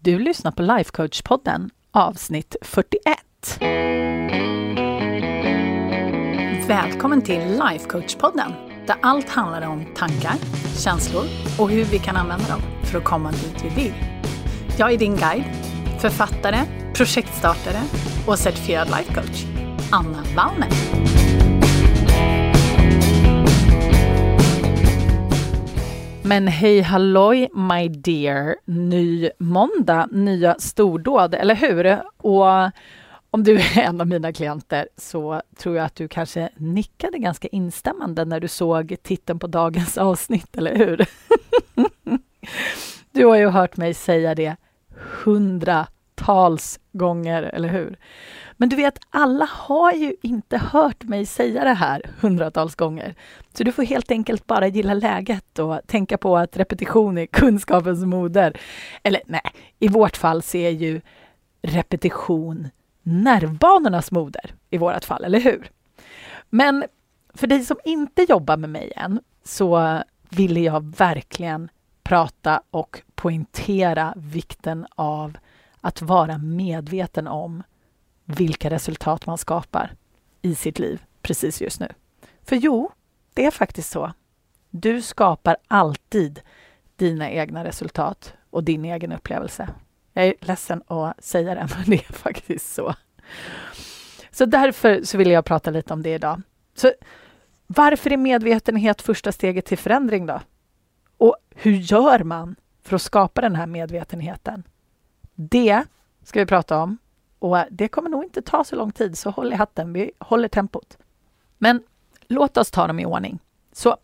Du lyssnar på Lifecoach-podden avsnitt 41. Välkommen till Lifecoach-podden där allt handlar om tankar, känslor och hur vi kan använda dem för att komma dit vi vill. Jag är din guide, författare, projektstartare och certifierad lifecoach, Anna Wallner. Men hej halloj my dear! Ny måndag, nya stordåd, eller hur? Och om du är en av mina klienter så tror jag att du kanske nickade ganska instämmande när du såg titeln på dagens avsnitt, eller hur? Du har ju hört mig säga det hundratals gånger, eller hur? Men du vet, alla har ju inte hört mig säga det här hundratals gånger. Så du får helt enkelt bara gilla läget och tänka på att repetition är kunskapens moder. Eller nej, i vårt fall så är ju repetition nervbanornas moder i vårt fall, eller hur? Men för dig som inte jobbar med mig än så ville jag verkligen prata och poängtera vikten av att vara medveten om vilka resultat man skapar i sitt liv precis just nu. För jo, det är faktiskt så. Du skapar alltid dina egna resultat och din egen upplevelse. Jag är ledsen att säga det, men det är faktiskt så. Så därför så vill jag prata lite om det idag. Så varför är medvetenhet första steget till förändring då? Och hur gör man för att skapa den här medvetenheten? Det ska vi prata om och eh, det kommer nog inte ta så lång tid, så håll i hatten. Vi håller tempot. Men låt oss ta dem i ordning. Så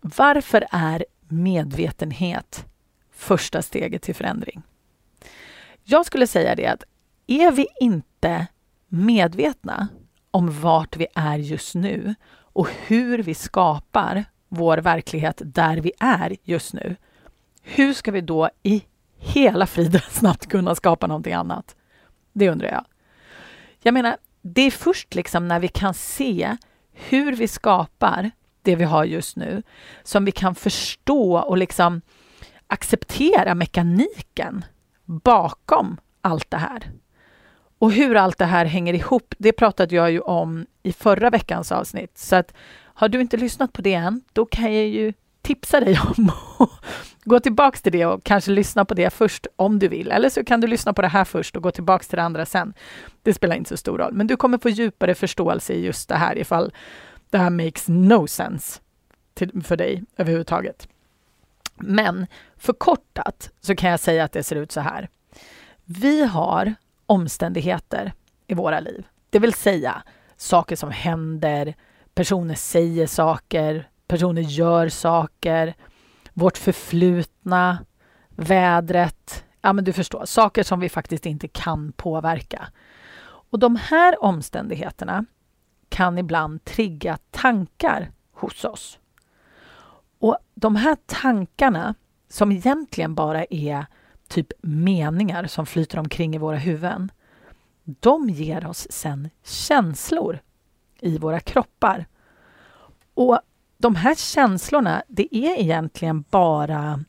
varför är medvetenhet första steget till förändring? Jag skulle säga det att är vi inte medvetna om vart vi är just nu och hur vi skapar vår verklighet där vi är just nu. Hur ska vi då i hela friden snabbt kunna skapa någonting annat? Det undrar jag. Jag menar, det är först liksom när vi kan se hur vi skapar det vi har just nu som vi kan förstå och liksom acceptera mekaniken bakom allt det här. Och hur allt det här hänger ihop, det pratade jag ju om i förra veckans avsnitt. Så att har du inte lyssnat på det än, då kan jag ju tipsa dig om att gå tillbaks till det och kanske lyssna på det först om du vill. Eller så kan du lyssna på det här först och gå tillbaks till det andra sen. Det spelar inte så stor roll, men du kommer få djupare förståelse i just det här ifall det här makes no sense till, för dig överhuvudtaget. Men förkortat så kan jag säga att det ser ut så här. Vi har omständigheter i våra liv, det vill säga saker som händer, personer säger saker, personer gör saker, vårt förflutna, vädret. Ja, men du förstår, saker som vi faktiskt inte kan påverka. Och de här omständigheterna kan ibland trigga tankar hos oss. Och de här tankarna, som egentligen bara är typ meningar som flyter omkring i våra huvuden, de ger oss sen känslor i våra kroppar. Och de här känslorna, det är egentligen bara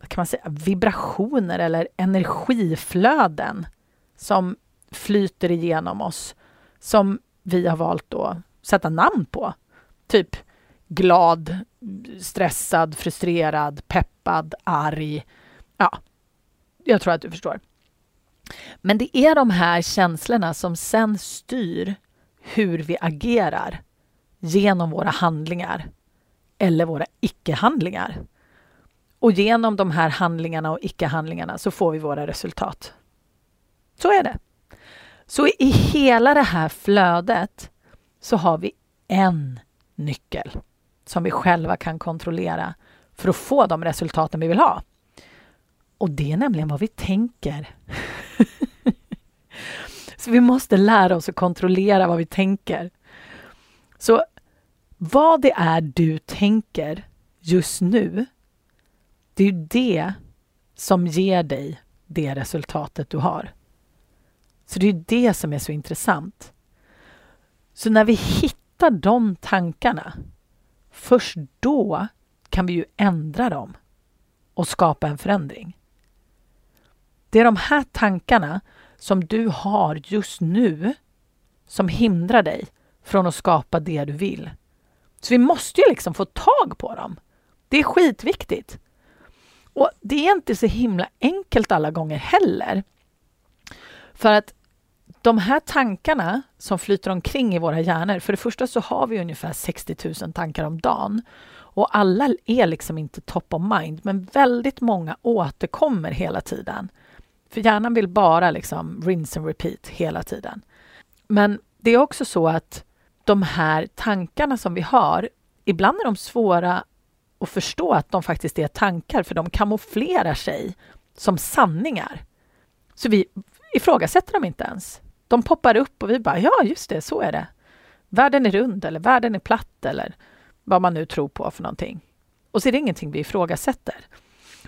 vad kan man säga, vibrationer eller energiflöden som flyter igenom oss som vi har valt att sätta namn på. Typ glad, stressad, frustrerad, peppad, arg. Ja, jag tror att du förstår. Men det är de här känslorna som sen styr hur vi agerar genom våra handlingar eller våra icke-handlingar. Och genom de här handlingarna och icke-handlingarna så får vi våra resultat. Så är det. Så i hela det här flödet så har vi en nyckel som vi själva kan kontrollera för att få de resultaten vi vill ha. Och det är nämligen vad vi tänker. så vi måste lära oss att kontrollera vad vi tänker. Så vad det är du tänker just nu, det är ju det som ger dig det resultatet du har. Så det är det som är så intressant. Så när vi hittar de tankarna, först då kan vi ju ändra dem och skapa en förändring. Det är de här tankarna som du har just nu som hindrar dig från att skapa det du vill. Så vi måste ju liksom få tag på dem. Det är skitviktigt. Och det är inte så himla enkelt alla gånger heller. För att de här tankarna som flyter omkring i våra hjärnor, för det första så har vi ungefär 60 000 tankar om dagen. Och alla är liksom inte top of mind, men väldigt många återkommer hela tiden. För hjärnan vill bara liksom rinse and repeat hela tiden. Men det är också så att de här tankarna som vi har, ibland är de svåra att förstå att de faktiskt är tankar, för de kamouflerar sig som sanningar. Så vi ifrågasätter dem inte ens. De poppar upp och vi bara, ja just det, så är det. Världen är rund eller världen är platt eller vad man nu tror på för någonting. Och så är det ingenting vi ifrågasätter.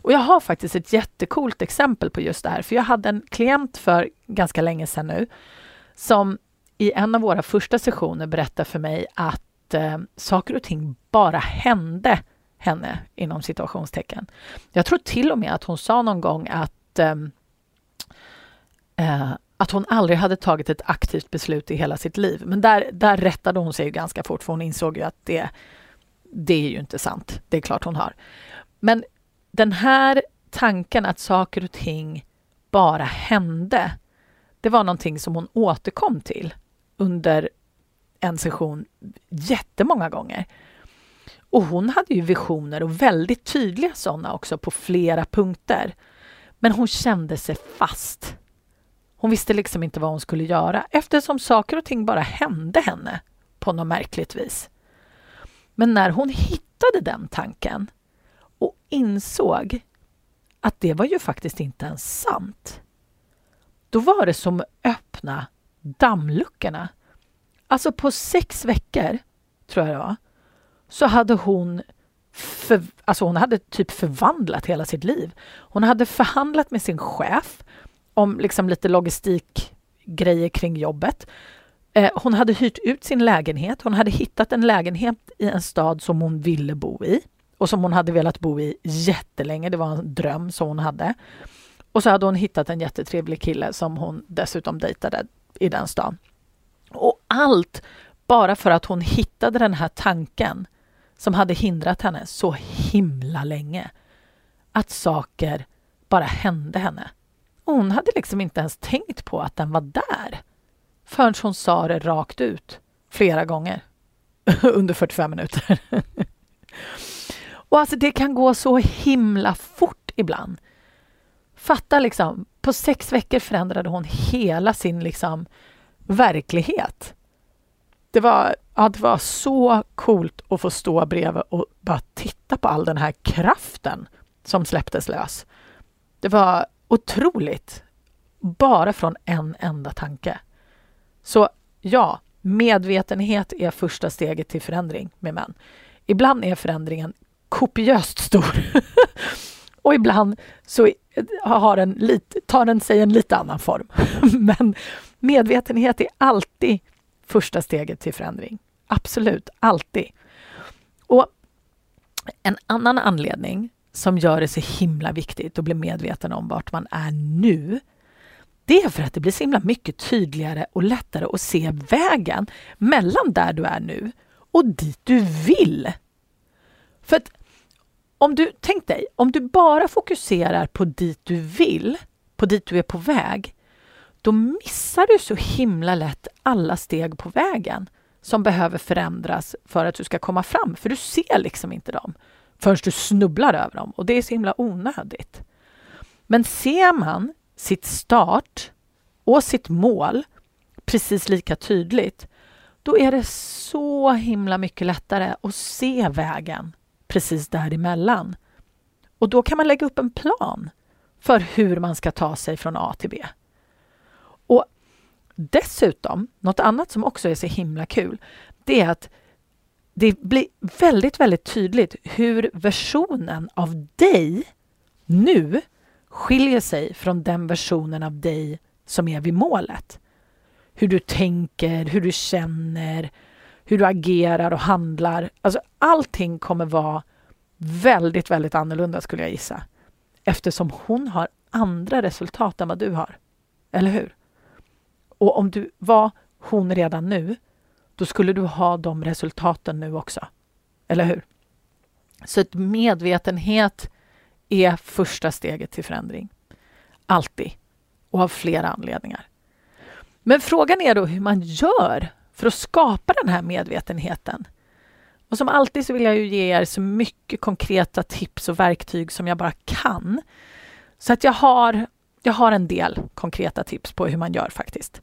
Och jag har faktiskt ett jättekult exempel på just det här, för jag hade en klient för ganska länge sedan nu som i en av våra första sessioner berättade för mig att eh, saker och ting bara hände henne inom situationstecken. Jag tror till och med att hon sa någon gång att eh, eh att hon aldrig hade tagit ett aktivt beslut i hela sitt liv. Men där, där rättade hon sig ganska fort för hon insåg ju att det, det är ju inte sant. Det är klart hon har. Men den här tanken att saker och ting bara hände, det var någonting som hon återkom till under en session jättemånga gånger. Och hon hade ju visioner och väldigt tydliga sådana också på flera punkter. Men hon kände sig fast. Hon visste liksom inte vad hon skulle göra eftersom saker och ting bara hände henne på något märkligt vis. Men när hon hittade den tanken och insåg att det var ju faktiskt inte ens sant. Då var det som att öppna dammluckorna. Alltså på sex veckor, tror jag det var, så hade hon för, alltså hon hade typ förvandlat hela sitt liv. Hon hade förhandlat med sin chef om liksom lite logistikgrejer kring jobbet. Eh, hon hade hyrt ut sin lägenhet. Hon hade hittat en lägenhet i en stad som hon ville bo i och som hon hade velat bo i jättelänge. Det var en dröm som hon hade. Och så hade hon hittat en jättetrevlig kille som hon dessutom dejtade i den stan. Och allt bara för att hon hittade den här tanken som hade hindrat henne så himla länge. Att saker bara hände henne. Hon hade liksom inte ens tänkt på att den var där förrän hon sa det rakt ut flera gånger under 45 minuter. och alltså det kan gå så himla fort ibland. Fatta liksom, på sex veckor förändrade hon hela sin liksom verklighet. Det var, ja, det var så coolt att få stå bredvid och bara titta på all den här kraften som släpptes lös. Det var otroligt. Bara från en enda tanke. Så ja, medvetenhet är första steget till förändring med män. Ibland är förändringen kopiöst stor. och ibland så har den lite, tar den sig en lite annan form. Men medvetenhet är alltid första steget till förändring. Absolut, alltid. Och en annan anledning som gör det så himla viktigt att bli medveten om vart man är nu det är för att det blir så himla mycket tydligare och lättare att se vägen mellan där du är nu och dit du vill. För att om du, tänk dig, om du bara fokuserar på dit du vill, på dit du är på väg, då missar du så himla lätt alla steg på vägen som behöver förändras för att du ska komma fram, för du ser liksom inte dem förrän du snubblar över dem och det är så himla onödigt. Men ser man sitt start och sitt mål precis lika tydligt, då är det så himla mycket lättare att se vägen precis däremellan. Och då kan man lägga upp en plan för hur man ska ta sig från A till B. Och dessutom, något annat som också är så himla kul, det är att det blir väldigt, väldigt tydligt hur versionen av dig nu skiljer sig från den versionen av dig som är vid målet. Hur du tänker, hur du känner, hur du agerar och handlar. Alltså allting kommer vara väldigt, väldigt annorlunda skulle jag gissa. Eftersom hon har andra resultat än vad du har. Eller hur? Och om du var hon redan nu, då skulle du ha de resultaten nu också. Eller hur? Så ett medvetenhet är första steget till förändring. Alltid. Och av flera anledningar. Men frågan är då hur man gör för att skapa den här medvetenheten. Och som alltid så vill jag ju ge er så mycket konkreta tips och verktyg som jag bara kan. Så att jag har, jag har en del konkreta tips på hur man gör faktiskt.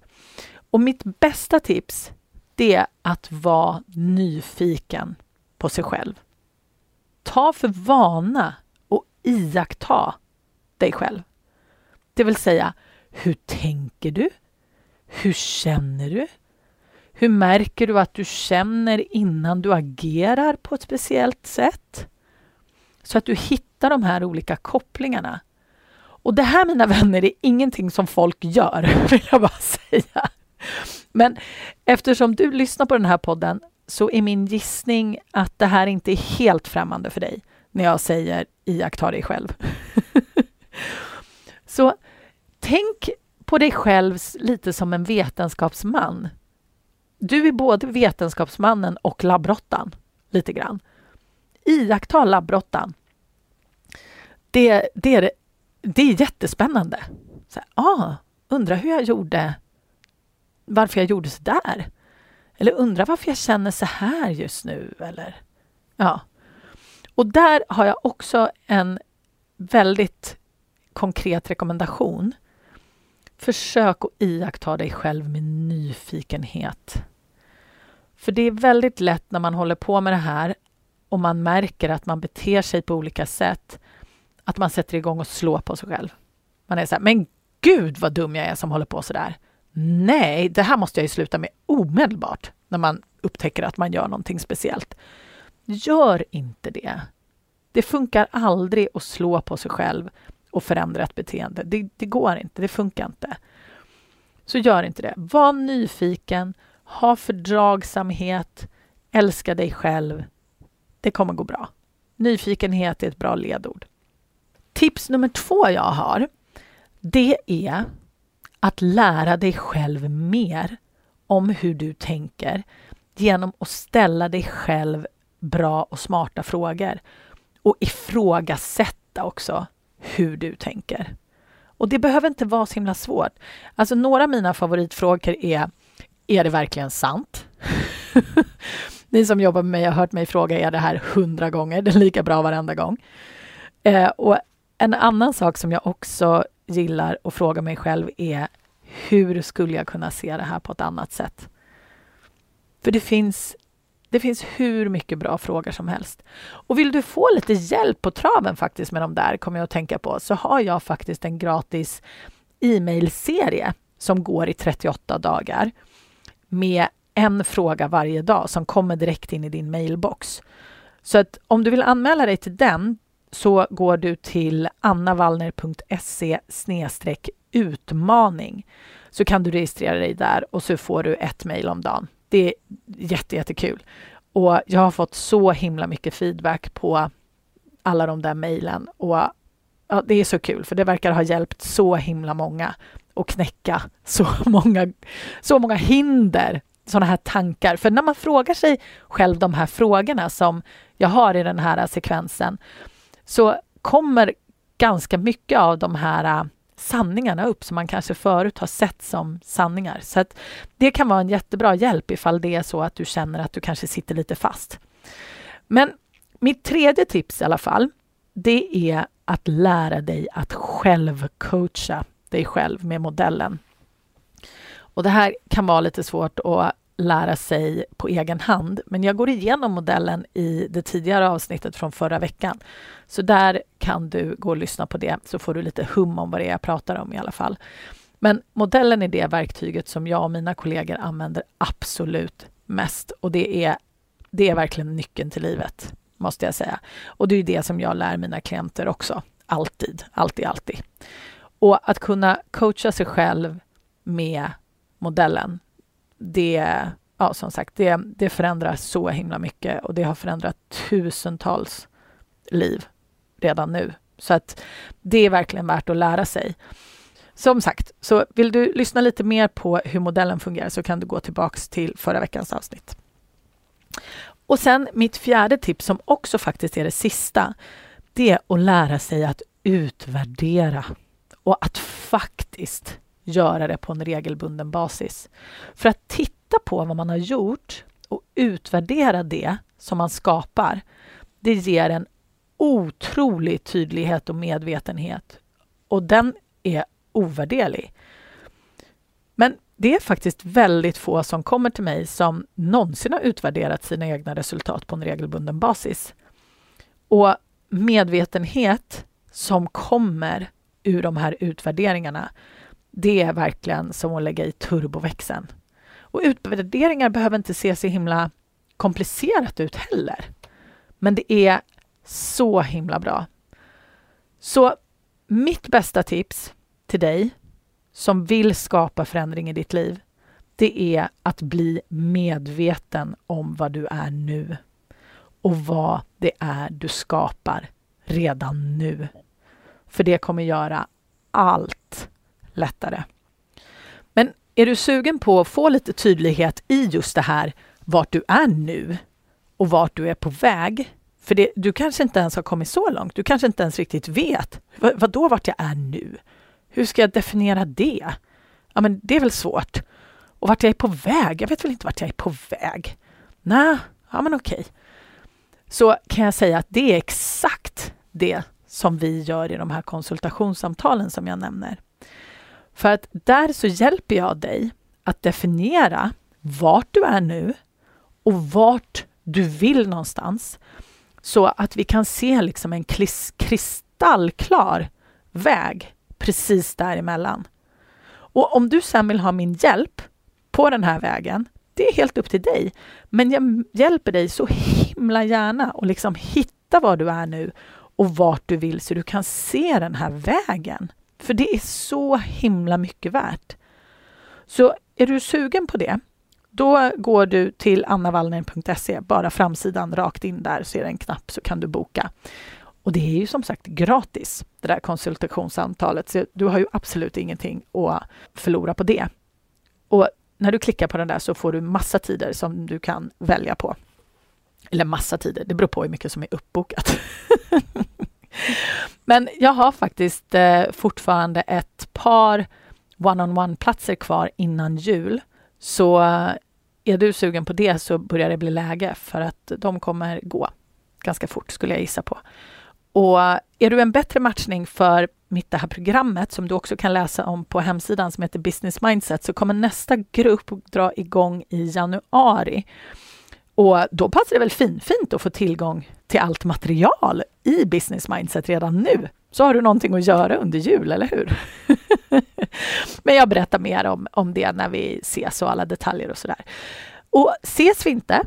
Och mitt bästa tips det är att vara nyfiken på sig själv. Ta för vana och iaktta dig själv. Det vill säga, hur tänker du? Hur känner du? Hur märker du att du känner innan du agerar på ett speciellt sätt? Så att du hittar de här olika kopplingarna. Och det här, mina vänner, är ingenting som folk gör, vill jag bara säga. Men eftersom du lyssnar på den här podden så är min gissning att det här inte är helt främmande för dig när jag säger iaktta dig själv. så tänk på dig själv lite som en vetenskapsman. Du är både vetenskapsmannen och labbrottan, lite grann. Iaktta labbrottan. Det, det, är, det är jättespännande. Så, ah, undrar hur jag gjorde, varför jag gjorde så där. Eller undrar varför jag känner så här just nu. Eller, ja. Och där har jag också en väldigt konkret rekommendation. Försök att iaktta dig själv med nyfikenhet. För det är väldigt lätt när man håller på med det här och man märker att man beter sig på olika sätt, att man sätter igång och slår på sig själv. Man är så här, men gud vad dum jag är som håller på så där. Nej, det här måste jag ju sluta med omedelbart när man upptäcker att man gör någonting speciellt. Gör inte det. Det funkar aldrig att slå på sig själv och förändra ett beteende. Det, det går inte, det funkar inte. Så gör inte det. Var nyfiken, ha fördragsamhet, älska dig själv. Det kommer gå bra. Nyfikenhet är ett bra ledord. Tips nummer två jag har, det är att lära dig själv mer om hur du tänker genom att ställa dig själv bra och smarta frågor och ifrågasätta också hur du tänker. Och det behöver inte vara så himla svårt. Alltså några av mina favoritfrågor är är det verkligen sant? Ni som jobbar med mig har hört mig fråga är det här hundra gånger. Det är lika bra varenda gång. Eh, och en annan sak som jag också gillar att fråga mig själv är hur skulle jag kunna se det här på ett annat sätt? För det finns, det finns hur mycket bra frågor som helst. Och vill du få lite hjälp på traven faktiskt med de där, kommer jag att tänka på, så har jag faktiskt en gratis e-mailserie som går i 38 dagar med en fråga varje dag som kommer direkt in i din mailbox. Så att om du vill anmäla dig till den så går du till annavallner.se utmaning så kan du registrera dig där och så får du ett mejl om dagen. Det är jätte, jättekul. Och jag har fått så himla mycket feedback på alla de där mejlen och ja, det är så kul för det verkar ha hjälpt så himla många att knäcka så många, så många hinder, sådana här tankar. För när man frågar sig själv de här frågorna som jag har i den här sekvensen så kommer ganska mycket av de här äh, sanningarna upp som man kanske förut har sett som sanningar. Så att det kan vara en jättebra hjälp ifall det är så att du känner att du kanske sitter lite fast. Men mitt tredje tips i alla fall, det är att lära dig att själv coacha dig själv med modellen. Och det här kan vara lite svårt att lära sig på egen hand. Men jag går igenom modellen i det tidigare avsnittet från förra veckan. Så där kan du gå och lyssna på det så får du lite hum om vad det är jag pratar om i alla fall. Men modellen är det verktyget som jag och mina kollegor använder absolut mest och det är, det är verkligen nyckeln till livet, måste jag säga. Och det är det som jag lär mina klienter också, alltid, alltid, alltid. Och att kunna coacha sig själv med modellen, det, ja, som sagt, det, det förändrar så himla mycket och det har förändrat tusentals liv redan nu Så att det är verkligen värt att lära sig. Som sagt, så vill du lyssna lite mer på hur modellen fungerar så kan du gå tillbaks till förra veckans avsnitt. Och sen mitt fjärde tips som också faktiskt är det sista. Det är att lära sig att utvärdera och att faktiskt göra det på en regelbunden basis. För att titta på vad man har gjort och utvärdera det som man skapar, det ger en otrolig tydlighet och medvetenhet. Och den är ovärderlig. Men det är faktiskt väldigt få som kommer till mig som någonsin har utvärderat sina egna resultat på en regelbunden basis. Och medvetenhet som kommer ur de här utvärderingarna, det är verkligen som att lägga i turboväxeln. Och utvärderingar behöver inte se så himla komplicerat ut heller. Men det är så himla bra. Så mitt bästa tips till dig som vill skapa förändring i ditt liv, det är att bli medveten om vad du är nu och vad det är du skapar redan nu. För det kommer göra allt lättare. Men är du sugen på att få lite tydlighet i just det här vart du är nu och vart du är på väg? För det, du kanske inte ens har kommit så långt. Du kanske inte ens riktigt vet. Vad, då vart jag är nu? Hur ska jag definiera det? Ja, men det är väl svårt. Och vart jag är på väg? Jag vet väl inte vart jag är på väg? Nej, ja men okej. Så kan jag säga att det är exakt det som vi gör i de här konsultationssamtalen som jag nämner. För att där så hjälper jag dig att definiera vart du är nu och vart du vill någonstans. Så att vi kan se liksom en kristallklar väg precis däremellan. Och om du sen vill ha min hjälp på den här vägen, det är helt upp till dig. Men jag hjälper dig så himla gärna att liksom hitta var du är nu och vart du vill så du kan se den här vägen. För det är så himla mycket värt. Så är du sugen på det, då går du till annavallner.se, bara framsidan rakt in där så är det en knapp så kan du boka. Och det är ju som sagt gratis, det där konsultationssamtalet, så du har ju absolut ingenting att förlora på det. Och när du klickar på den där så får du massa tider som du kan välja på. Eller massa tider, det beror på hur mycket som är uppbokat. Men jag har faktiskt eh, fortfarande ett par one-on-one-platser kvar innan jul. Så eh, är du sugen på det så börjar det bli läge för att de kommer gå ganska fort skulle jag gissa på. Och eh, är du en bättre matchning för mitt det här programmet som du också kan läsa om på hemsidan som heter Business Mindset så kommer nästa grupp dra igång i januari. Och då passar det väl fin, fint att få tillgång till allt material i Business Mindset redan nu. Så har du någonting att göra under jul, eller hur? Men jag berättar mer om, om det när vi ses och alla detaljer och sådär. Och ses vi inte,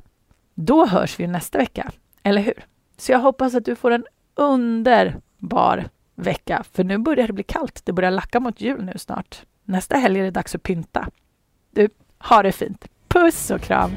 då hörs vi nästa vecka, eller hur? Så jag hoppas att du får en underbar vecka, för nu börjar det bli kallt. Det börjar lacka mot jul nu snart. Nästa helg är det dags att pynta. Du, ha det fint. Puss och kram!